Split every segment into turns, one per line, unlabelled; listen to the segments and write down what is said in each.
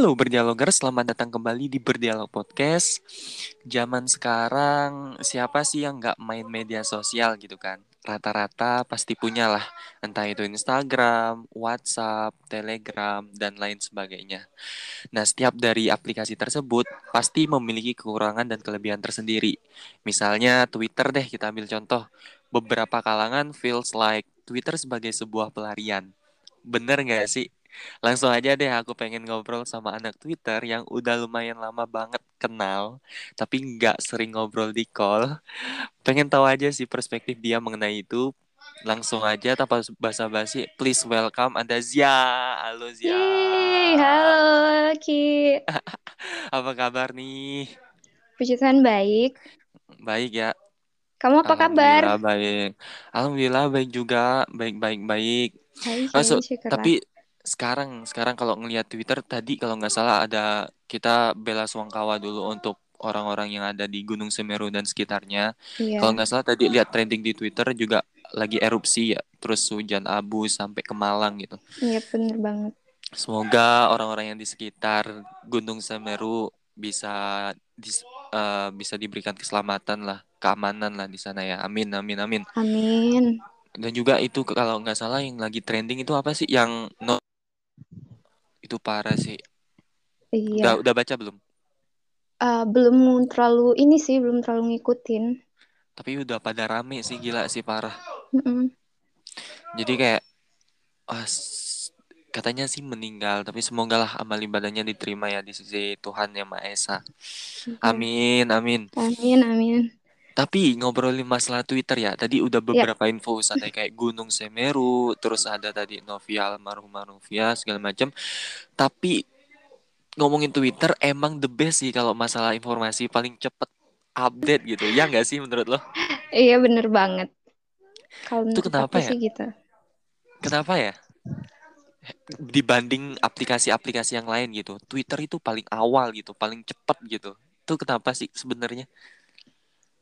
Halo berdialogers, selamat datang kembali di Berdialog Podcast. Zaman sekarang siapa sih yang nggak main media sosial gitu kan? Rata-rata pasti punya lah, entah itu Instagram, WhatsApp, Telegram, dan lain sebagainya. Nah, setiap dari aplikasi tersebut pasti memiliki kekurangan dan kelebihan tersendiri. Misalnya Twitter deh kita ambil contoh. Beberapa kalangan feels like Twitter sebagai sebuah pelarian. Bener nggak sih? Langsung aja deh aku pengen ngobrol sama anak Twitter yang udah lumayan lama banget kenal, tapi nggak sering ngobrol di call. Pengen tahu aja sih perspektif dia mengenai itu. Langsung aja tanpa basa-basi, please welcome Anda Zia. Halo Zia.
Yeay, halo Ki.
apa kabar nih?
Puji Tuhan baik.
Baik ya.
Kamu apa kabar?
Baik. Alhamdulillah baik juga, baik-baik baik.
Hai,
Oh,
hai,
tapi sekarang sekarang kalau ngelihat Twitter tadi kalau nggak salah ada kita bela sungkawa dulu untuk orang-orang yang ada di Gunung Semeru dan sekitarnya.
Iya,
Kalau nggak salah tadi lihat trending di Twitter juga lagi erupsi ya, terus hujan abu sampai ke Malang gitu.
iya bener banget.
Semoga orang-orang yang di sekitar Gunung Semeru bisa dis- eh, bisa diberikan keselamatan lah, keamanan lah di sana ya. Amin, amin, amin.
Amin.
Dan juga itu kalau nggak salah yang lagi trending itu apa sih? Yang no itu parah sih. Udah
Iya.
udah baca belum?
Ah, belum terlalu ini sih, belum terlalu ngikutin.
Tapi udah pada rame sih gila sih parah.
Mm-mm.
Jadi kayak s- katanya sih meninggal, tapi semoga lah amal ibadahnya diterima ya di sisi Tuhan yang Maha Esa. Amin, amin.
Amin, amin.
Tapi ngobrolin masalah Twitter ya, tadi udah
Ya.
beberapa info sana kayak Gunung Semeru, terus ada tadi Novia almarhumah Novia segala macam. Tapi ngomongin Twitter emang the best sih kalau masalah informasi paling cepet update gitu. Ya nggak sih menurut lo?
Iya bener banget. Kalau
Itu kenapa ya?
sih gitu.
Kenapa ya? Dibanding aplikasi-aplikasi yang lain gitu, Twitter itu paling awal gitu, paling cepet gitu. Itu kenapa sih sebenarnya?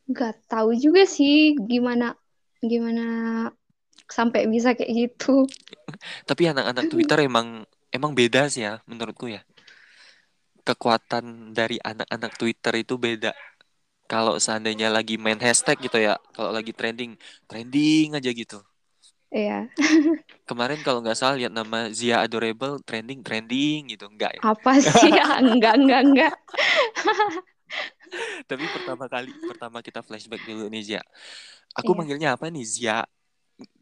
Gak tahu juga sih gimana gimana sampai bisa kayak gitu.
Tapi anak-anak Twitter emang emang beda sih ya menurutku ya. Kekuatan dari anak-anak Twitter itu beda. Kalau seandainya lagi main hashtag gitu ya, kalau lagi trending, trending aja gitu.
Iya.
Kemarin kalau nggak salah lihat nama Zia Adorable trending, trending gitu, enggak ya?
Apa sih? enggak, enggak, enggak.
Tapi pertama kali, pertama kita flashback dulu nih Zia. Aku
Iya.
manggilnya apa nih Zia?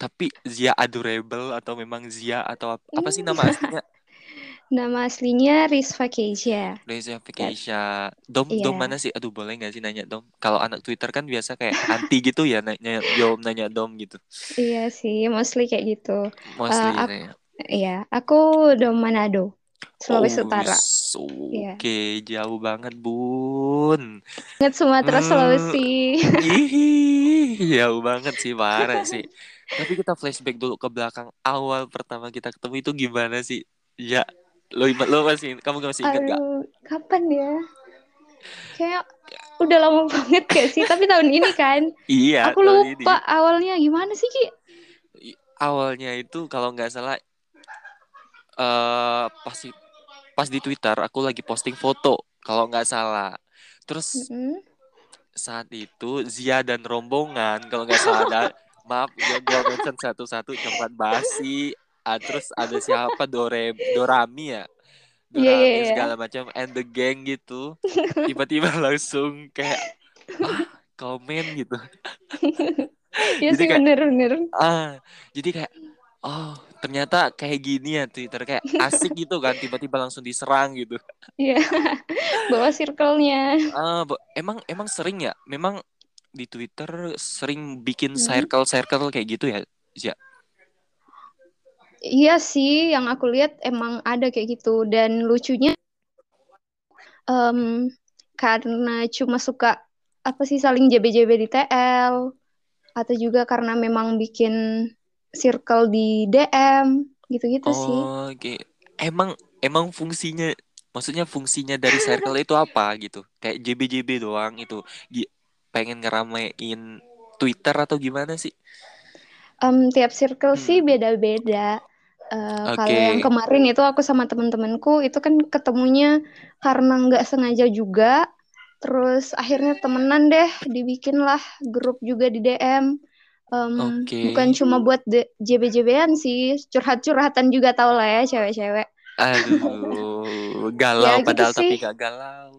Tapi Zia Adorable atau memang Zia atau ap- apa sih nama aslinya?
Nama aslinya Rizva Keisha.
Reza Keisha. Dom,
Iya.
Dom mana sih? Aduh, boleh nggak sih nanya Dom? Kalau anak Twitter kan biasa kayak anti gitu ya, nanya Dom, nanya Dom gitu.
Iya sih, mostly kayak gitu.
Mostly
Eh, aku-
nanya.
Iya, aku dom Manado, Sulawesi
Oh,
Utara. Iya.
Oke, jauh banget, Bun.
Ingat Sumatera,
Hmm.
Sulawesi.
Ih, jauh banget sih, parah sih. Tapi kita flashback dulu ke belakang awal pertama kita ketemu itu gimana sih? Ya, lo ingat lo masih kamu masih ingat gak?
Aduh, kapan ya? Kayak udah lama banget gak sih? Tapi tahun ini kan.
Iya,
Aku
tahun ini.
lupa awalnya gimana sih, Ki?
awalnya itu kalau nggak salah eh pas di, pas di Twitter aku lagi posting foto kalau nggak salah. Terus saat itu Zia dan rombongan kalau nggak salah ada maaf ya gua mention satu-satu coklat basi. Ah, terus ada siapa Dore Dorami ya?
Iya,
Dorami
iya, iya.
segala macam and the gang gitu. Tiba-tiba langsung kayak ah, komen gitu.
Ya
Jadi
sih,
kayak-
bener-bener.
Ah, jadi kayak oh, ternyata kayak gini ya Twitter kayak asik gitu kan tiba-tiba langsung diserang gitu.
Iya. Bawa circle-nya.
Bo- emang emang sering ya? Memang di Twitter sering bikin
Hmm.
circle-circle kayak gitu ya, Zia?
Iya sih, yang aku lihat emang ada kayak gitu. Dan lucunya, em, karena cuma suka apa sih saling JB-JB di TL, atau juga karena memang bikin circle di DM, gitu-gitu sih.
Oh, oke. Emang emang fungsinya maksudnya fungsinya dari circle itu apa gitu? Kayak JB-JB doang itu. Pengen ngeramein Twitter atau gimana sih?
Em, tiap circle sih
Hmm.
beda-beda. Uh,
Oke.
Kalau yang kemarin itu aku sama teman-temanku itu kan ketemunya karena nggak sengaja juga. Terus akhirnya temenan deh, dibikinlah grup juga di DM. Um,
Oke.
Bukan cuma buat JB-JB-an sih, curhat-curhatan juga tau lah ya cewek-cewek.
Aduh, galau
Ya, gitu
padahal tapi
sih.
gak galau.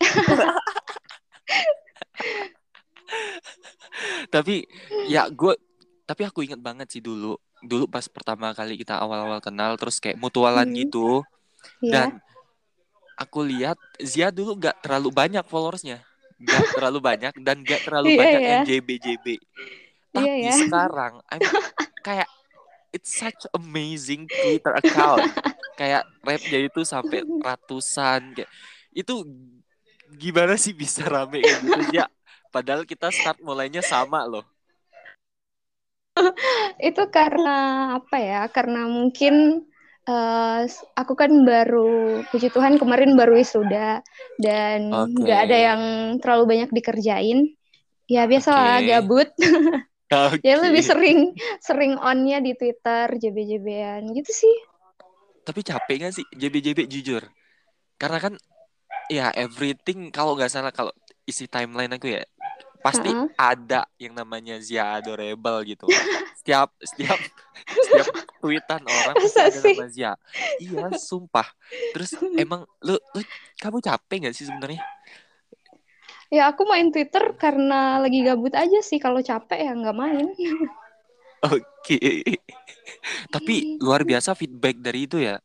tapi ya gue tapi aku inget banget sih dulu dulu pas pertama kali kita awal-awal kenal terus kayak mutualan
Hmm.
gitu
Ya,
dan aku lihat Zia dulu gak terlalu banyak followersnya gak terlalu banyak dan gak terlalu
Iya,
banyak
ya.
yang JB-JB tapi
Iya, ya.
sekarang I'm kayak it's such amazing Twitter account kayak rapnya itu sampai ratusan kayak itu gimana sih bisa rame gitu ya padahal kita start mulainya sama loh
itu karena apa ya? Karena mungkin eh, aku kan baru, puji Tuhan kemarin baru wisuda dan nggak ada yang terlalu banyak dikerjain. Ya biasalah
Oke.
gabut.
Oke.
Ya lebih sering sering onnya di Twitter JB-JB-an gitu sih.
tapi capek gak sih JB-JB jujur karena kan ya everything kalau nggak salah kalau isi timeline aku ya pasti
Ha-ha.
ada yang namanya Zia adorable gitu setiap setiap setiap tweetan orang pasti ada nama Zia iya sumpah terus emang lu lu kamu capek nggak sih sebenarnya
Ya aku main Twitter karena lagi gabut aja sih. Kalau capek ya nggak main.
Oke. Tapi luar biasa feedback dari itu ya.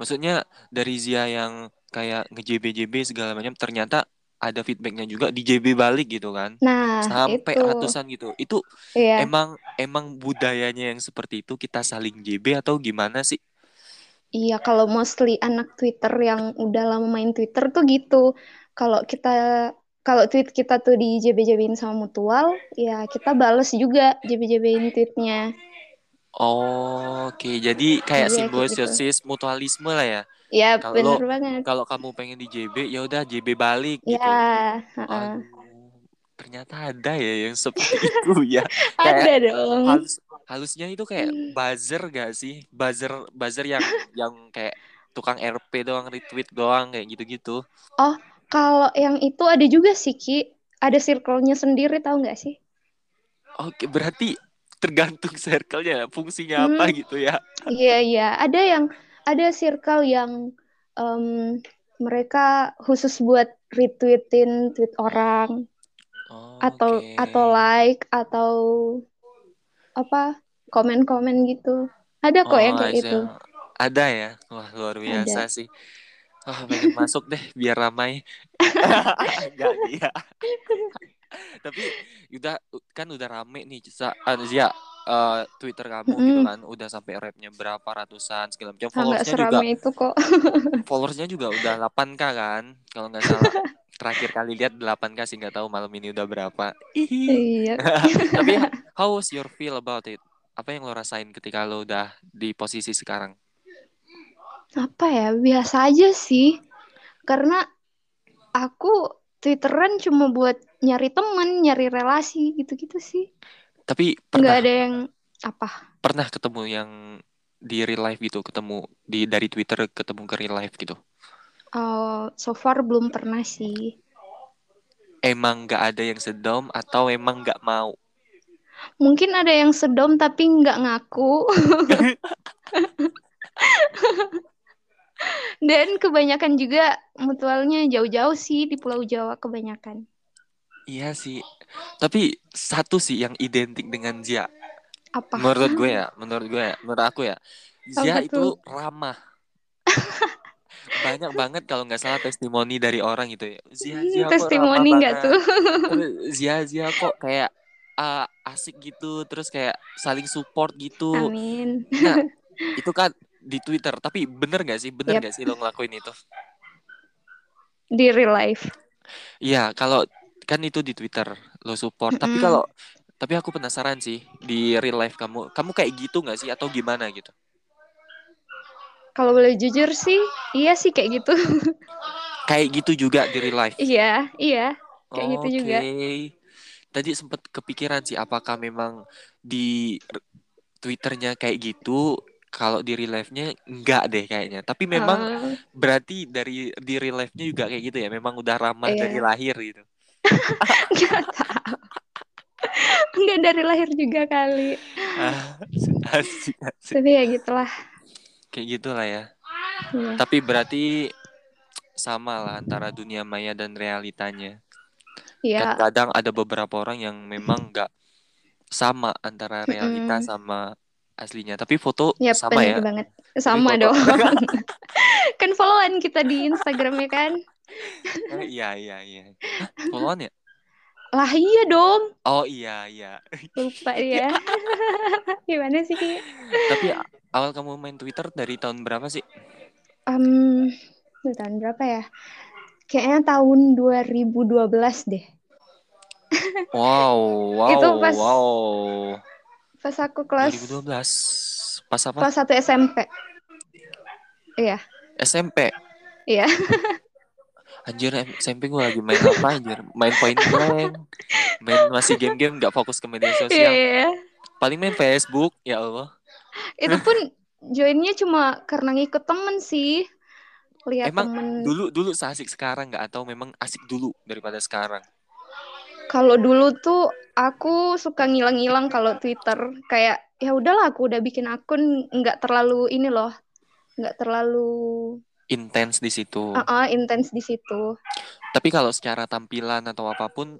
Maksudnya dari Zia yang kayak nge-JB-JB segala macam ternyata ada feedbacknya juga di JB balik gitu kan.
Nah
Sampai
itu.
ratusan gitu. Itu
Iya.
emang emang budayanya yang seperti itu kita saling JB atau gimana sih?
Iya, kalau mostly anak Twitter yang udah lama main Twitter tuh gitu. Kalau kita kalau tweet kita tuh di JB-JB-in sama mutual, ya kita bales juga JB-JB-in tweetnya.
Oh, Oke, jadi kayak
Iya, kayak gitu.
simbiosis mutualisme lah ya.
Ya,
Kalau-
bener banget.
Kalau kamu pengen di JB ya udah JB balik gitu.
Ya, heeh.
Aduh, ternyata ada ya yang seperti itu ya. Kayak
ada dong.
halus halusnya itu kayak buzzer gak sih? Buzzer buzzer yang yang kayak tukang RP doang, retweet doang kayak gitu-gitu.
Kalau yang itu ada juga sih, Ki. Ada circle-nya sendiri, tahu nggak sih?
Oke, berarti tergantung circle-nya, fungsinya apa
Hmm.
gitu ya.
Iya, iya. Ada yang ada circle yang em, mereka khusus buat retweetin tweet orang atau
Oke.
atau like atau apa komen-komen gitu. Ada kok yang
Oh,
kayak
ada.
gitu.
Ada ya? Wah, luar biasa sih. Wah, pengen masuk deh biar ramai. Enggak dia. Tapi udah kan udah rame nih Sa- ah, Zia eh, Twitter kamu gitu
Mm-mm.
kan udah sampai rapnya berapa ratusan segala macam followersnya juga
itu kok.
followersnya juga udah 8k kan kalau nggak salah terakhir kali lihat 8k sih nggak tahu malam ini udah berapa.
Iya.
tapi how was your feel about it apa yang lo rasain ketika lo udah di posisi sekarang
Apa ya? Biasa aja sih. Karena aku Twitteran cuma buat nyari temen, nyari relasi gitu-gitu sih.
tapi
Nggak
pernah
ada yang apa?
pernah ketemu yang di real life gitu ketemu di dari Twitter ketemu ke real life gitu
Oh, so far belum pernah sih.
emang nggak ada yang sedom atau emang nggak mau
Mungkin ada yang sedom tapi nggak ngaku. Dan kebanyakan juga mutualnya jauh-jauh sih di Pulau Jawa kebanyakan.
Iya sih. Tapi satu sih yang identik dengan Zia.
Apa?
Menurut gue ya, menurut gue ya, menurut aku ya. Zia itu ramah. Banyak banget kalau nggak salah testimoni dari orang gitu ya. Zia, Zia kok
testimoni nggak tuh?
Zia, Zia kok kayak ah, asik gitu, terus kayak saling support gitu.
Amin.
Nah, itu kan di Twitter. Tapi bener nggak sih, bener
Yap.
nggak sih lo ngelakuin itu?
Di real life.
Iya, kalau kan itu di Twitter lo support. Tapi
Mm-mm.
kalau tapi aku penasaran sih di real life kamu, kamu kayak gitu nggak sih atau gimana gitu?
Kalau boleh jujur sih, iya sih kayak gitu.
Kayak gitu juga di real life.
Iya, iya. Kayak gitu juga.
Oke. Tadi sempat kepikiran sih apakah memang di Twitternya kayak gitu kalau di real life-nya enggak deh kayaknya. Tapi memang
Oh,
berarti dari di real life-nya juga kayak gitu ya. Memang udah ramah
Iya.
dari lahir gitu.
nggak tahu. Nggak dari lahir juga kali.
Ah, asik, asik.
Tapi ya gitulah.
Kayak gitulah ya.
Iya.
Tapi berarti sama lah antara dunia maya dan realitanya.
Iya.
Kan kadang ada beberapa orang yang memang nggak sama antara realita
Mm-mm.
sama aslinya. Tapi foto
Yap,
sama
bener
ya.
banget. Sama dong. kan followan kita di Instagramnya kan.
Oh, iya iya iya. Followan ya?
Lah iya dong.
Oh iya iya.
Lupa dia. Gimana sih, Ki?
Tapi awal kamu main Twitter dari tahun berapa sih?
Itu tahun berapa ya? Kayaknya tahun 2012 deh.
Wow, wow,
Itu pas
wow.
Pas aku kelas
2012. Pas apa?
kelas 1 SMP. Iya,
SMP.
iya.
Anjir SMP gue lagi main apa anjir? Main point blank. Main masih game-game nggak fokus ke media
Iya,
sosial.
iya, iya.
Paling main Facebook, ya Allah.
Itu pun joinnya cuma karena ngikut temen sih. Lihat
Emang
temen.
dulu dulu seasik sekarang nggak atau memang asik dulu daripada sekarang?
Kalau dulu tuh aku suka ngilang-ngilang kalau Twitter. Kayak ya udahlah aku udah bikin akun nggak terlalu ini loh. Nggak terlalu
Intens di situ.
uh intens di situ.
Tapi kalau secara tampilan atau apa pun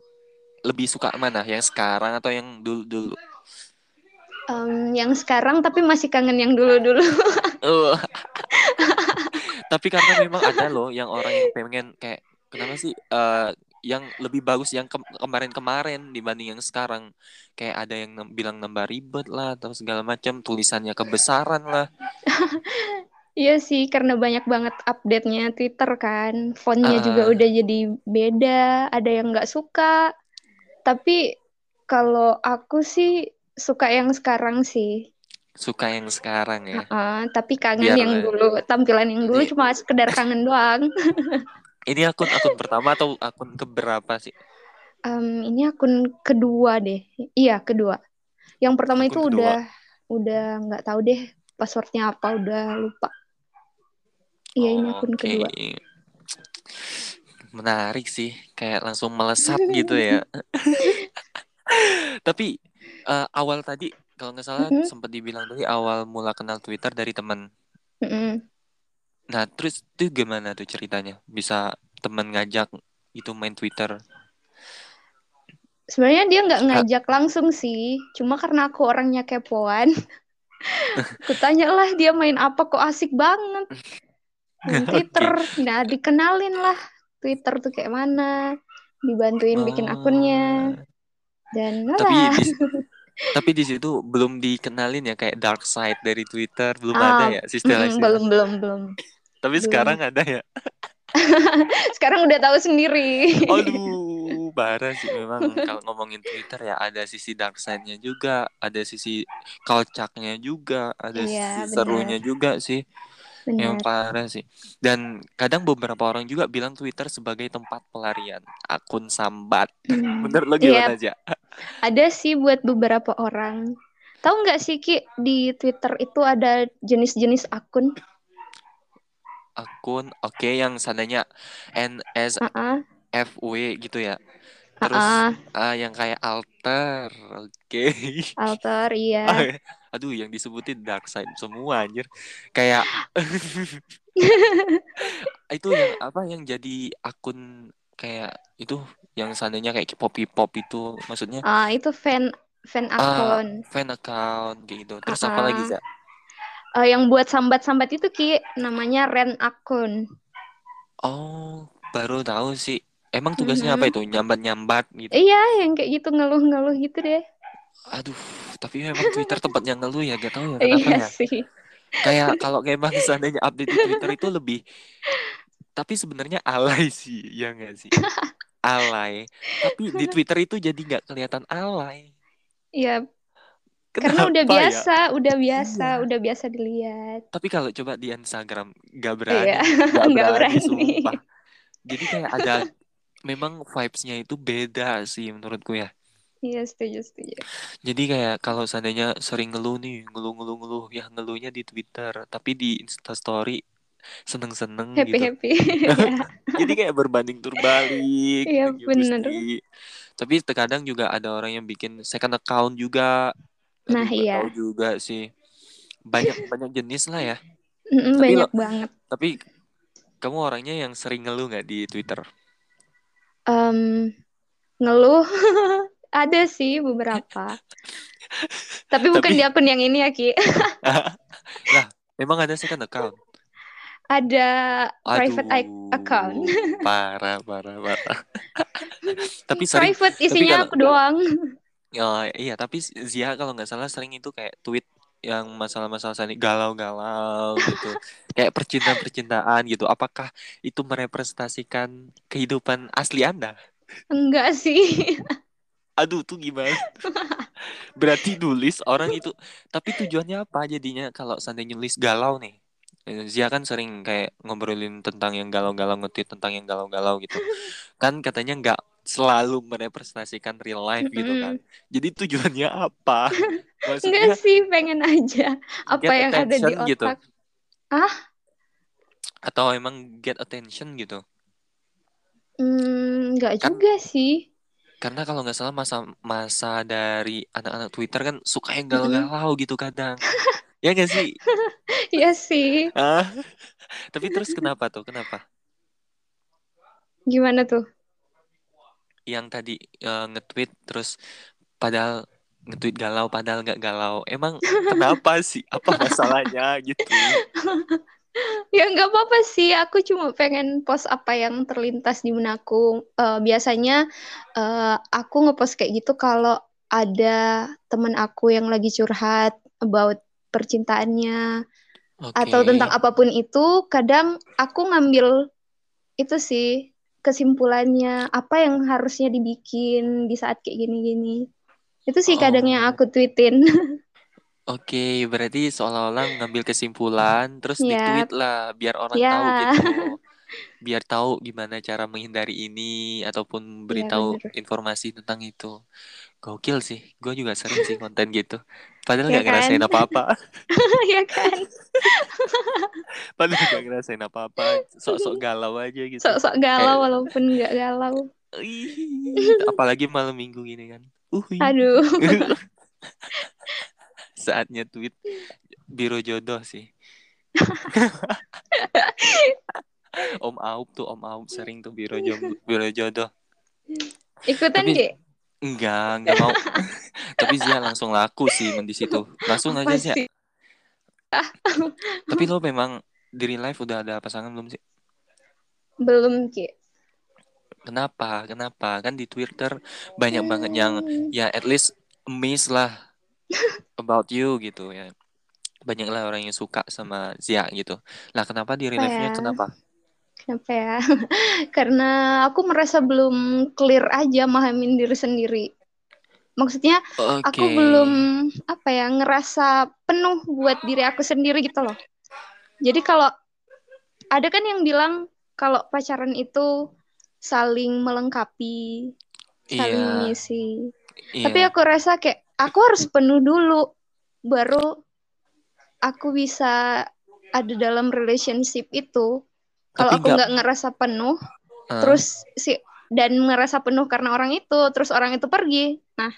lebih suka mana? Yang sekarang atau yang dulu-dulu?
Em, yang sekarang tapi masih kangen yang dulu-dulu.
Eh. Tapi karena memang ada loh yang orang yang pengen kayak kenapa sih eh, yang lebih bagus yang ke- kemarin-kemarin dibanding yang sekarang. Kayak ada yang nem- bilang nambah ribet lah atau segala macam, tulisannya kebesaran lah.
Iya sih, karena banyak banget update-nya Twitter kan. Fontnya
Ah.
juga udah jadi beda, ada yang nggak suka. Tapi kalau aku sih suka yang sekarang sih.
Suka yang sekarang ya.
Ah, tapi kangen
Biar-
yang dulu, tampilan yang dulu cuma sekedar kangen doang.
Ini akun akun pertama atau akun keberapa sih?
Em, ini akun kedua deh. Iya, kedua. Yang pertama
Akun
itu
kedua.
udah udah nggak tahu deh passwordnya apa, udah lupa. Iya, ini akun
Oke.
kedua.
Menarik sih, kayak langsung melesat gitu ya. Tapi eh, awal tadi kalau nggak salah
Mhm.
sempat dibilang tadi awal mula kenal Twitter dari teman.
Mm-mm.
Nah, terus itu gimana tuh ceritanya? Bisa teman ngajak itu main Twitter?
Sebenarnya dia nggak ngajak langsung sih, cuma karena aku orangnya kepoan. Aku tanya lah dia main apa kok asik banget. Main Twitter, nah dikenalin lah Twitter tuh kayak mana, dibantuin bikin akunnya
Oh.
dan
Tapi
lah.
di, tapi di situ belum dikenalin ya kayak dark side dari Twitter belum
Ah,
ada ya istilah-istilah.
belum belum belum.
Tapi
belum.
sekarang ada ya.
Sekarang udah tahu sendiri.
Aduh, parah sih memang kalau ngomongin Twitter ya ada sisi dark side-nya juga, ada sisi kocaknya juga, ada
Iya,
sisi serunya juga sih. Yang
Benar.
parah sih. Dan kadang beberapa orang juga bilang Twitter sebagai tempat pelarian, akun sambat.
Hmm.
Bener lo gimana aja?
ada sih buat beberapa orang. Tahu nggak sih Ki di Twitter itu ada jenis-jenis akun?
Akun oke yang sananya NSFW gitu ya. Terus
ah,
ah, yang kayak alter, oke.
alter, iya.
Aduh, yang disebutin dark side semua anjir. Kayak itu yang apa yang jadi akun kayak itu yang seandainya kayak pop pop itu maksudnya
Ah, itu fan fan
ah
akun.
fan account gitu. Terus
Ah,
apa lagi,
ah. Eh, yang buat sambat-sambat itu Ki namanya ren akun.
Oh, baru tahu sih. Emang tugasnya
Mhm.
apa itu? Nyambat-nyambat gitu.
Iya, yang kayak gitu ngeluh-ngeluh gitu deh.
Aduh, tapi memang Twitter tempatnya ngeluh ya, gak tahu ya kenapa
Iya
ya.
sih.
Kayak kalau memang seandainya update di Twitter itu lebih tapi sebenarnya alay sih, ya nggak sih? Alay. Tapi di Twitter itu jadi nggak kelihatan alay.
Iya, karena udah
Kenapa ya?
biasa, udah biasa,
Iya.
udah biasa dilihat.
Tapi kalau coba di Instagram nggak berani,
Iya,
nggak
nggak
berani, sumpah. Jadi kayak ada memang vibes-nya itu beda sih menurutku ya.
Iya, setuju, setuju.
Jadi kayak kalau seandainya sering ngeluh nih, ngeluh-ngeluh-ngeluh, ya ngeluhnya di Twitter, tapi di Instastory seneng-seneng
Happy,
gitu.
happy. Iya.
Jadi kayak berbanding terbalik
Iya,
gitu. Gusti. Tapi terkadang juga ada orang yang bikin second account juga.
Nah, iya.
tahu juga sih. Banyak banyak jenis lah ya.
Mm-mm,
Tapi
banyak
lo-
banget.
Tapi kamu orangnya yang sering ngeluh nggak di Twitter?
Em, ngeluh ada sih beberapa. Tapi bukan
Tapi-
di akun yang ini ya, Ki.
lah, emang ada second account?
Ada private
Aduh,
ac- account.
Parah, parah, parah. tapi sering,
Private isinya
kalau-
aku doang.
Oh, iya, tapi Zia kalau nggak salah sering itu kayak tweet yang masalah-masalah sani galau-galau gitu. kayak percintaan-percintaan gitu. Apakah itu merepresentasikan kehidupan asli Anda?
Enggak sih.
Aduh, tuh gimana? Berarti nulis orang itu, tapi tujuannya apa jadinya kalau seandainya nulis galau nih? Zia kan sering kayak ngobrolin tentang yang galau-galau, nge-tweet tentang yang galau-galau gitu. Kan katanya nggak selalu merepresentasikan real life gitu kan. Jadi tujuannya apa? Maksudnya
Enggak sih, pengen aja apa yang ada di
attention gitu.
otak.
atau emang get attention gitu?
Hmm, enggak
Kan-
juga sih.
Karena kalau nggak salah masa masa dari anak-anak Twitter kan suka yang galau-galau gitu kadang. Ya nggak sih?
Iya sih.
Ah, tapi terus kenapa tuh? Kenapa?
Gimana tuh?
Yang tadi eh, nge-tweet terus padahal nge-tweet galau padahal nggak galau. Emang kenapa sih? Apa masalahnya gitu?
Ya nggak apa-apa sih, aku cuma pengen post apa yang terlintas di benakku. Eh, biasanya eh, aku ngepost kayak gitu kalau ada teman aku yang lagi curhat about percintaannya
Oke.
atau tentang apa pun itu, kadang aku ngambil itu sih kesimpulannya apa yang harusnya dibikin di saat kayak gini-gini. Itu sih kadang yang
Oh.
aku tweetin.
Oke, berarti seolah-olah ngambil kesimpulan terus
Yap.
di-tweet lah biar orang
Ya.
tahu gitu. Biar tahu gimana cara menghindari ini ataupun beritahu
bener.
informasi tentang itu. Gokil sih. Gue juga sering sih konten gitu. Padahal
Ya
ngerasain
kan?
apa-apa.
ya kan?
Padahal nggak ngerasain apa-apa. Sok-sok galau aja gitu.
Sok-sok galau walaupun nggak galau.
Apalagi malam minggu gini kan. Uhuy.
Aduh.
Saatnya tweet biro jodoh sih. Om Aup tuh Om Aup sering tuh biro jodoh, biro jodoh.
Ikutan,
Tapi-
Ki?
Enggak, enggak mau. Tapi Zia langsung laku sih men di situ. Langsung aja Zia. Tapi lo memang di real life udah ada pasangan belum sih?
Belum, Ki.
Kenapa? Kenapa? Kan di Twitter banyak banget yang ya at least amazed lah about you gitu ya. Banyak lah orang yang suka sama Zia gitu. Lah kenapa di real
Apa
life-nya
ya?
kenapa?
Kenapa ya? Karena aku merasa belum clear aja mahamin diri sendiri. Maksudnya
Oke.
aku belum apa ya ngerasa penuh buat diri aku sendiri gitu loh. Jadi kalau ada kan yang bilang kalau pacaran itu saling melengkapi, saling
Iya,
mengisi.
iya.
Tapi aku rasa kayak aku harus penuh dulu baru aku bisa ada dalam relationship itu. Kalau aku
nggak-
ngerasa penuh,
Ah,
terus si dan ngerasa penuh karena orang itu, terus orang itu pergi. Nah,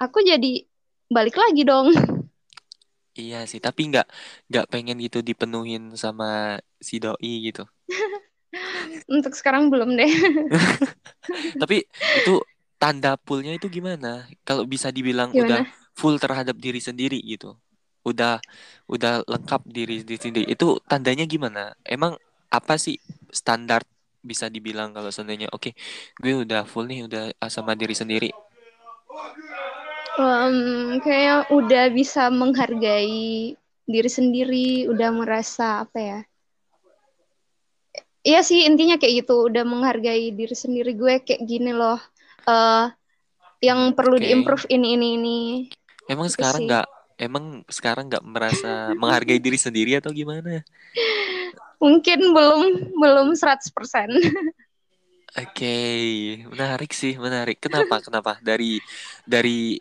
aku jadi balik lagi dong.
iya sih, tapi nggak nggak pengen gitu dipenuhin sama si doi gitu.
Untuk sekarang belum deh.
Tapi itu tanda fullnya itu gimana? Kalau bisa dibilang udah
Gimana?
full terhadap diri sendiri gitu. Udah udah lengkap diri diri sendiri. Itu tandanya gimana? Emang apa sih standar bisa dibilang kalau seandainya oke, gue udah full nih udah sama diri sendiri.
Em, kayaknya udah bisa menghargai diri sendiri, udah merasa apa ya? Iya sih intinya kayak gitu, udah menghargai diri sendiri gue kayak gini loh. eh yang perlu
Oke.
diimprove ini ini ini.
Emang
Itu
sekarang nggak emang sekarang nggak merasa menghargai diri sendiri atau gimana?
Mungkin belum belum 100%.
Oke, menarik sih, menarik. Kenapa? Kenapa? Dari dari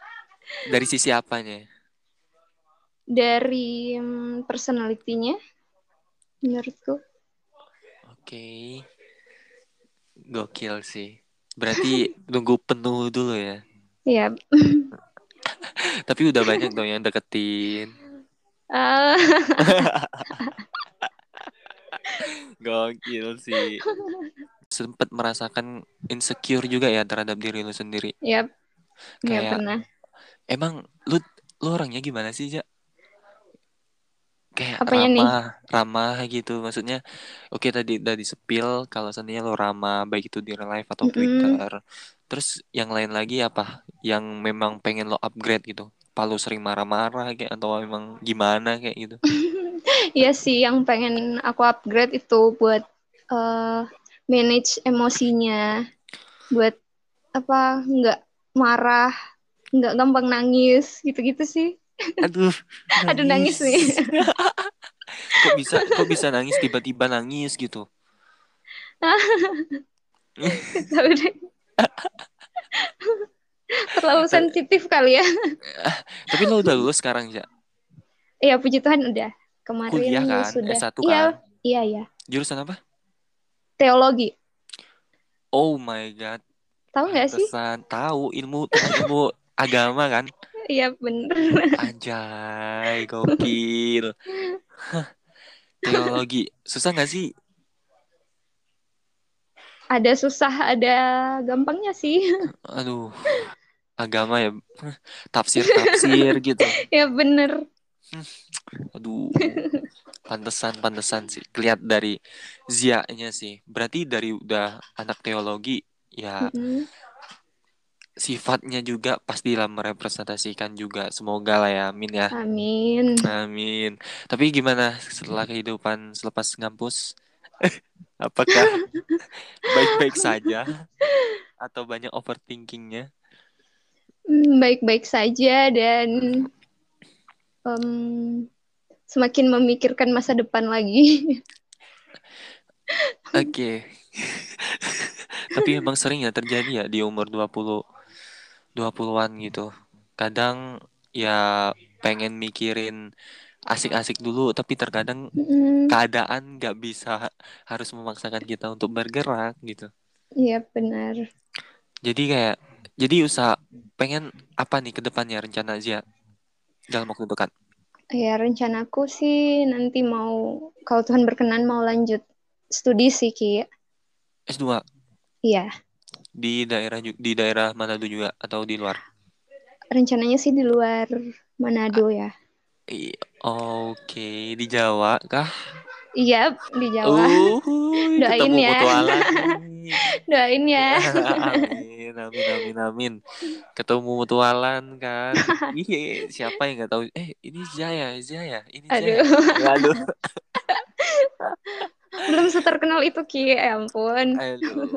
dari sisi apanya?
Dari um, personality-nya, menurutku.
Oke, gokil sih. Berarti nunggu penuh dulu ya.
Iya.
Tapi udah banyak dong yang deketin.
Uh,
Gokil sih. Sempet merasakan insecure juga ya terhadap diri lu sendiri.
Yap. Nggak
Kayak
pernah.
emang lu lu orangnya gimana sih, Ja? Kayak
Apanya nih?
ramah, ramah gitu. Maksudnya oke tadi udah disepil kalau seandainya lu ramah baik itu di real life atau
Mm-mm.
Twitter. Terus yang lain lagi apa? Yang memang pengen lo upgrade gitu. Apa lu sering marah-marah kayak atau emang gimana kayak gitu?
Iya sih, yang pengen aku upgrade itu buat eh, manage emosinya, buat apa nggak marah, nggak gampang nangis, gitu-gitu sih.
Aduh,
Aduh nangis nih.
kok bisa kok bisa nangis tiba-tiba nangis gitu?
Terlalu sensitif kali ya.
Tapi lo udah lulus sekarang ya?
Iya, puji Tuhan udah. Kemarin
Kuliah kan?
sudah.
S1
Iya,
kan?
iya, iya.
Jurusan apa?
Teologi.
Oh my god.
Tahu nggak sih?
Tahu ilmu ilmu agama kan?
Iya, bener.
Anjay, gokil. Teologi. Susah gak sih?
Ada susah, ada gampangnya sih.
Aduh. Agama ya. Tafsir-tafsir gitu.
ya bener.
Aduh. Pantesan, pantesan sih. Kelihat dari Zia-nya sih. Berarti dari udah anak teologi ya
Mm-mm.
sifatnya juga pastilah merepresentasikan juga. Semoga lah ya. Amin ya.
Amin.
Amin. Tapi gimana setelah kehidupan selepas ngampus? Apakah baik-baik saja atau banyak overthinkingnya?
Hmm, Baik-baik saja dan em, semakin memikirkan masa depan lagi.
Oke. Tapi emang sering ya terjadi ya di umur 20 20-an gitu. Kadang ya pengen mikirin asik-asik dulu tapi terkadang
Mm,
keadaan nggak bisa harus memaksakan kita untuk bergerak gitu.
Iya benar.
Jadi kayak jadi usaha pengen apa nih ke depannya rencana Zia dalam waktu dekat?
Ya rencanaku sih nanti mau kalau Tuhan berkenan mau lanjut studi sih Ki.
S2
Iya,
di daerah di daerah mana dulu juga atau di luar?
rencananya sih di luar Manado ya.
Oke, di Jawa kah?
Iya, di Jawa.
Uhuy,
Doain ya. Doain ya.
amin, amin, amin, amin. Ketemu mutualan kan? Iya, siapa yang nggak tahu? Eh, ini Jaya, Jaya, ini Jaya.
Aduh,
Aduh,
belum seterkenal itu Ki, ya ampun.
aduh.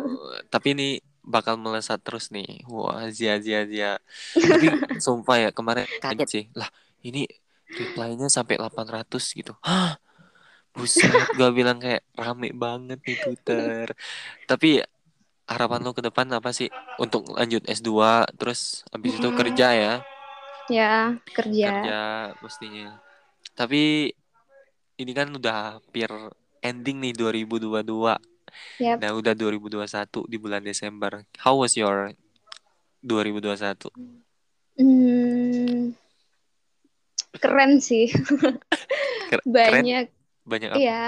Tapi ini bakal melesat terus nih. Wah, Zia, Zia, Zia. Tapi sumpah ya, kemarin kaget sih. Lah, ini reply-nya sampai 800 gitu. Hah? Buset, gue bilang kayak rame banget nih Twitter. Tapi harapan lo ke depan apa sih untuk lanjut S2 terus habis itu kerja ya?
Ya, kerja.
Kerja mestinya. Tapi ini kan udah hampir ending nih 2022.
Yap.
Nah, udah 2021 di bulan Desember. How was your 2021?
Hmm, keren sih.
Keren?
Banyak,
Banyak apa?
iya,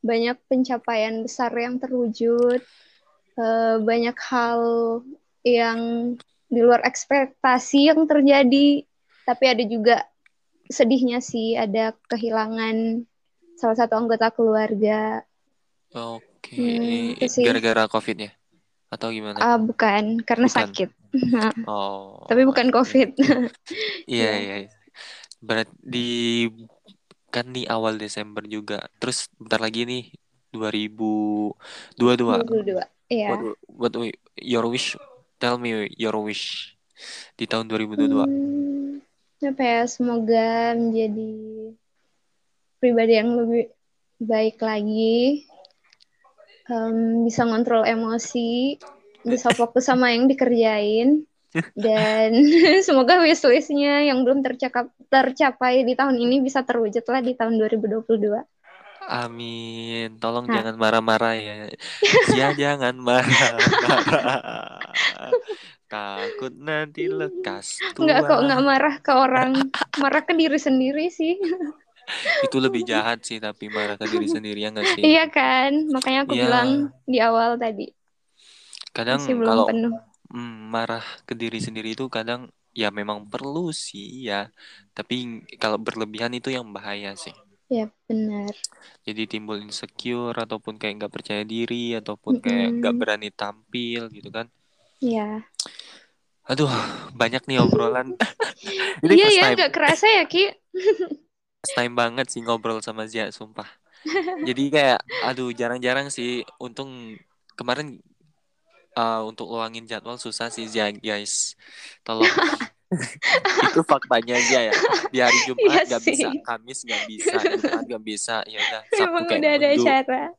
banyak pencapaian besar yang terwujud. Eh, banyak hal yang di luar ekspektasi yang terjadi. Tapi ada juga sedihnya sih, ada kehilangan salah satu anggota keluarga.
Oke,
Hmm, itu sih.
gara-gara COVID ya? Atau gimana?
Ah, bukan, karena
Bukan.
sakit.
Oh.
Tapi bukan. COVID.
Iya,
Iya.
iya. Berat di kan di awal Desember juga. Terus bentar lagi nih 2022.
22. Iya.
What, what we- your wish? Tell me your wish di tahun 2022.
Hmm, apa ya, semoga menjadi pribadi yang lebih baik lagi. um, bisa ngontrol emosi, bisa fokus sama yang dikerjain, dan semoga wish-wishnya yang belum tercakap, tercapai di tahun ini bisa terwujud lah di tahun 2022.
Amin. Tolong nah. jangan marah-marah ya. Ya jangan marah-marah. Takut nanti lekas
tua. Enggak kok, enggak marah ke orang. Marah ke diri sendiri sih.
Itu lebih jahat sih, tapi marah ke diri sendiri ya enggak sih?
Iya kan? Makanya aku ya. bilang di awal tadi.
Kadang kalau penuh. Hmm, marah ke diri sendiri itu kadang ya memang perlu sih ya. Tapi kalau berlebihan itu yang bahaya sih.
Ya benar.
Jadi timbul insecure ataupun kayak nggak percaya diri ataupun kayak nggak berani tampil gitu kan?
Iya.
Aduh banyak nih obrolan.
iya ya nggak kerasa ya Ki.
first time banget sih ngobrol sama Zia sumpah. Jadi kayak aduh jarang-jarang sih untung kemarin uh, untuk luangin jadwal susah sih Zia guys. Tolong itu faktanya aja ya di hari Jumat nggak iya bisa Kamis nggak bisa Jumat nggak bisa ya udah Sabtu kayak
udah ada cara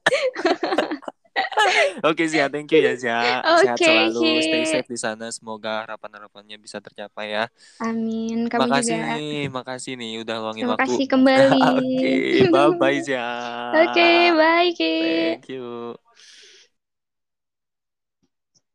Oke okay, Zia, thank you ya Zia. Okay, Sehat selalu, okay. stay safe di sana. Semoga harapan-harapannya bisa tercapai ya.
Amin. Kamu
makasih
juga.
nih, makasih nih udah luangin
Terima
waktu.
Terima kasih kembali.
Oke, okay, bye bye Zia.
Oke, okay, bye Ki.
Thank you.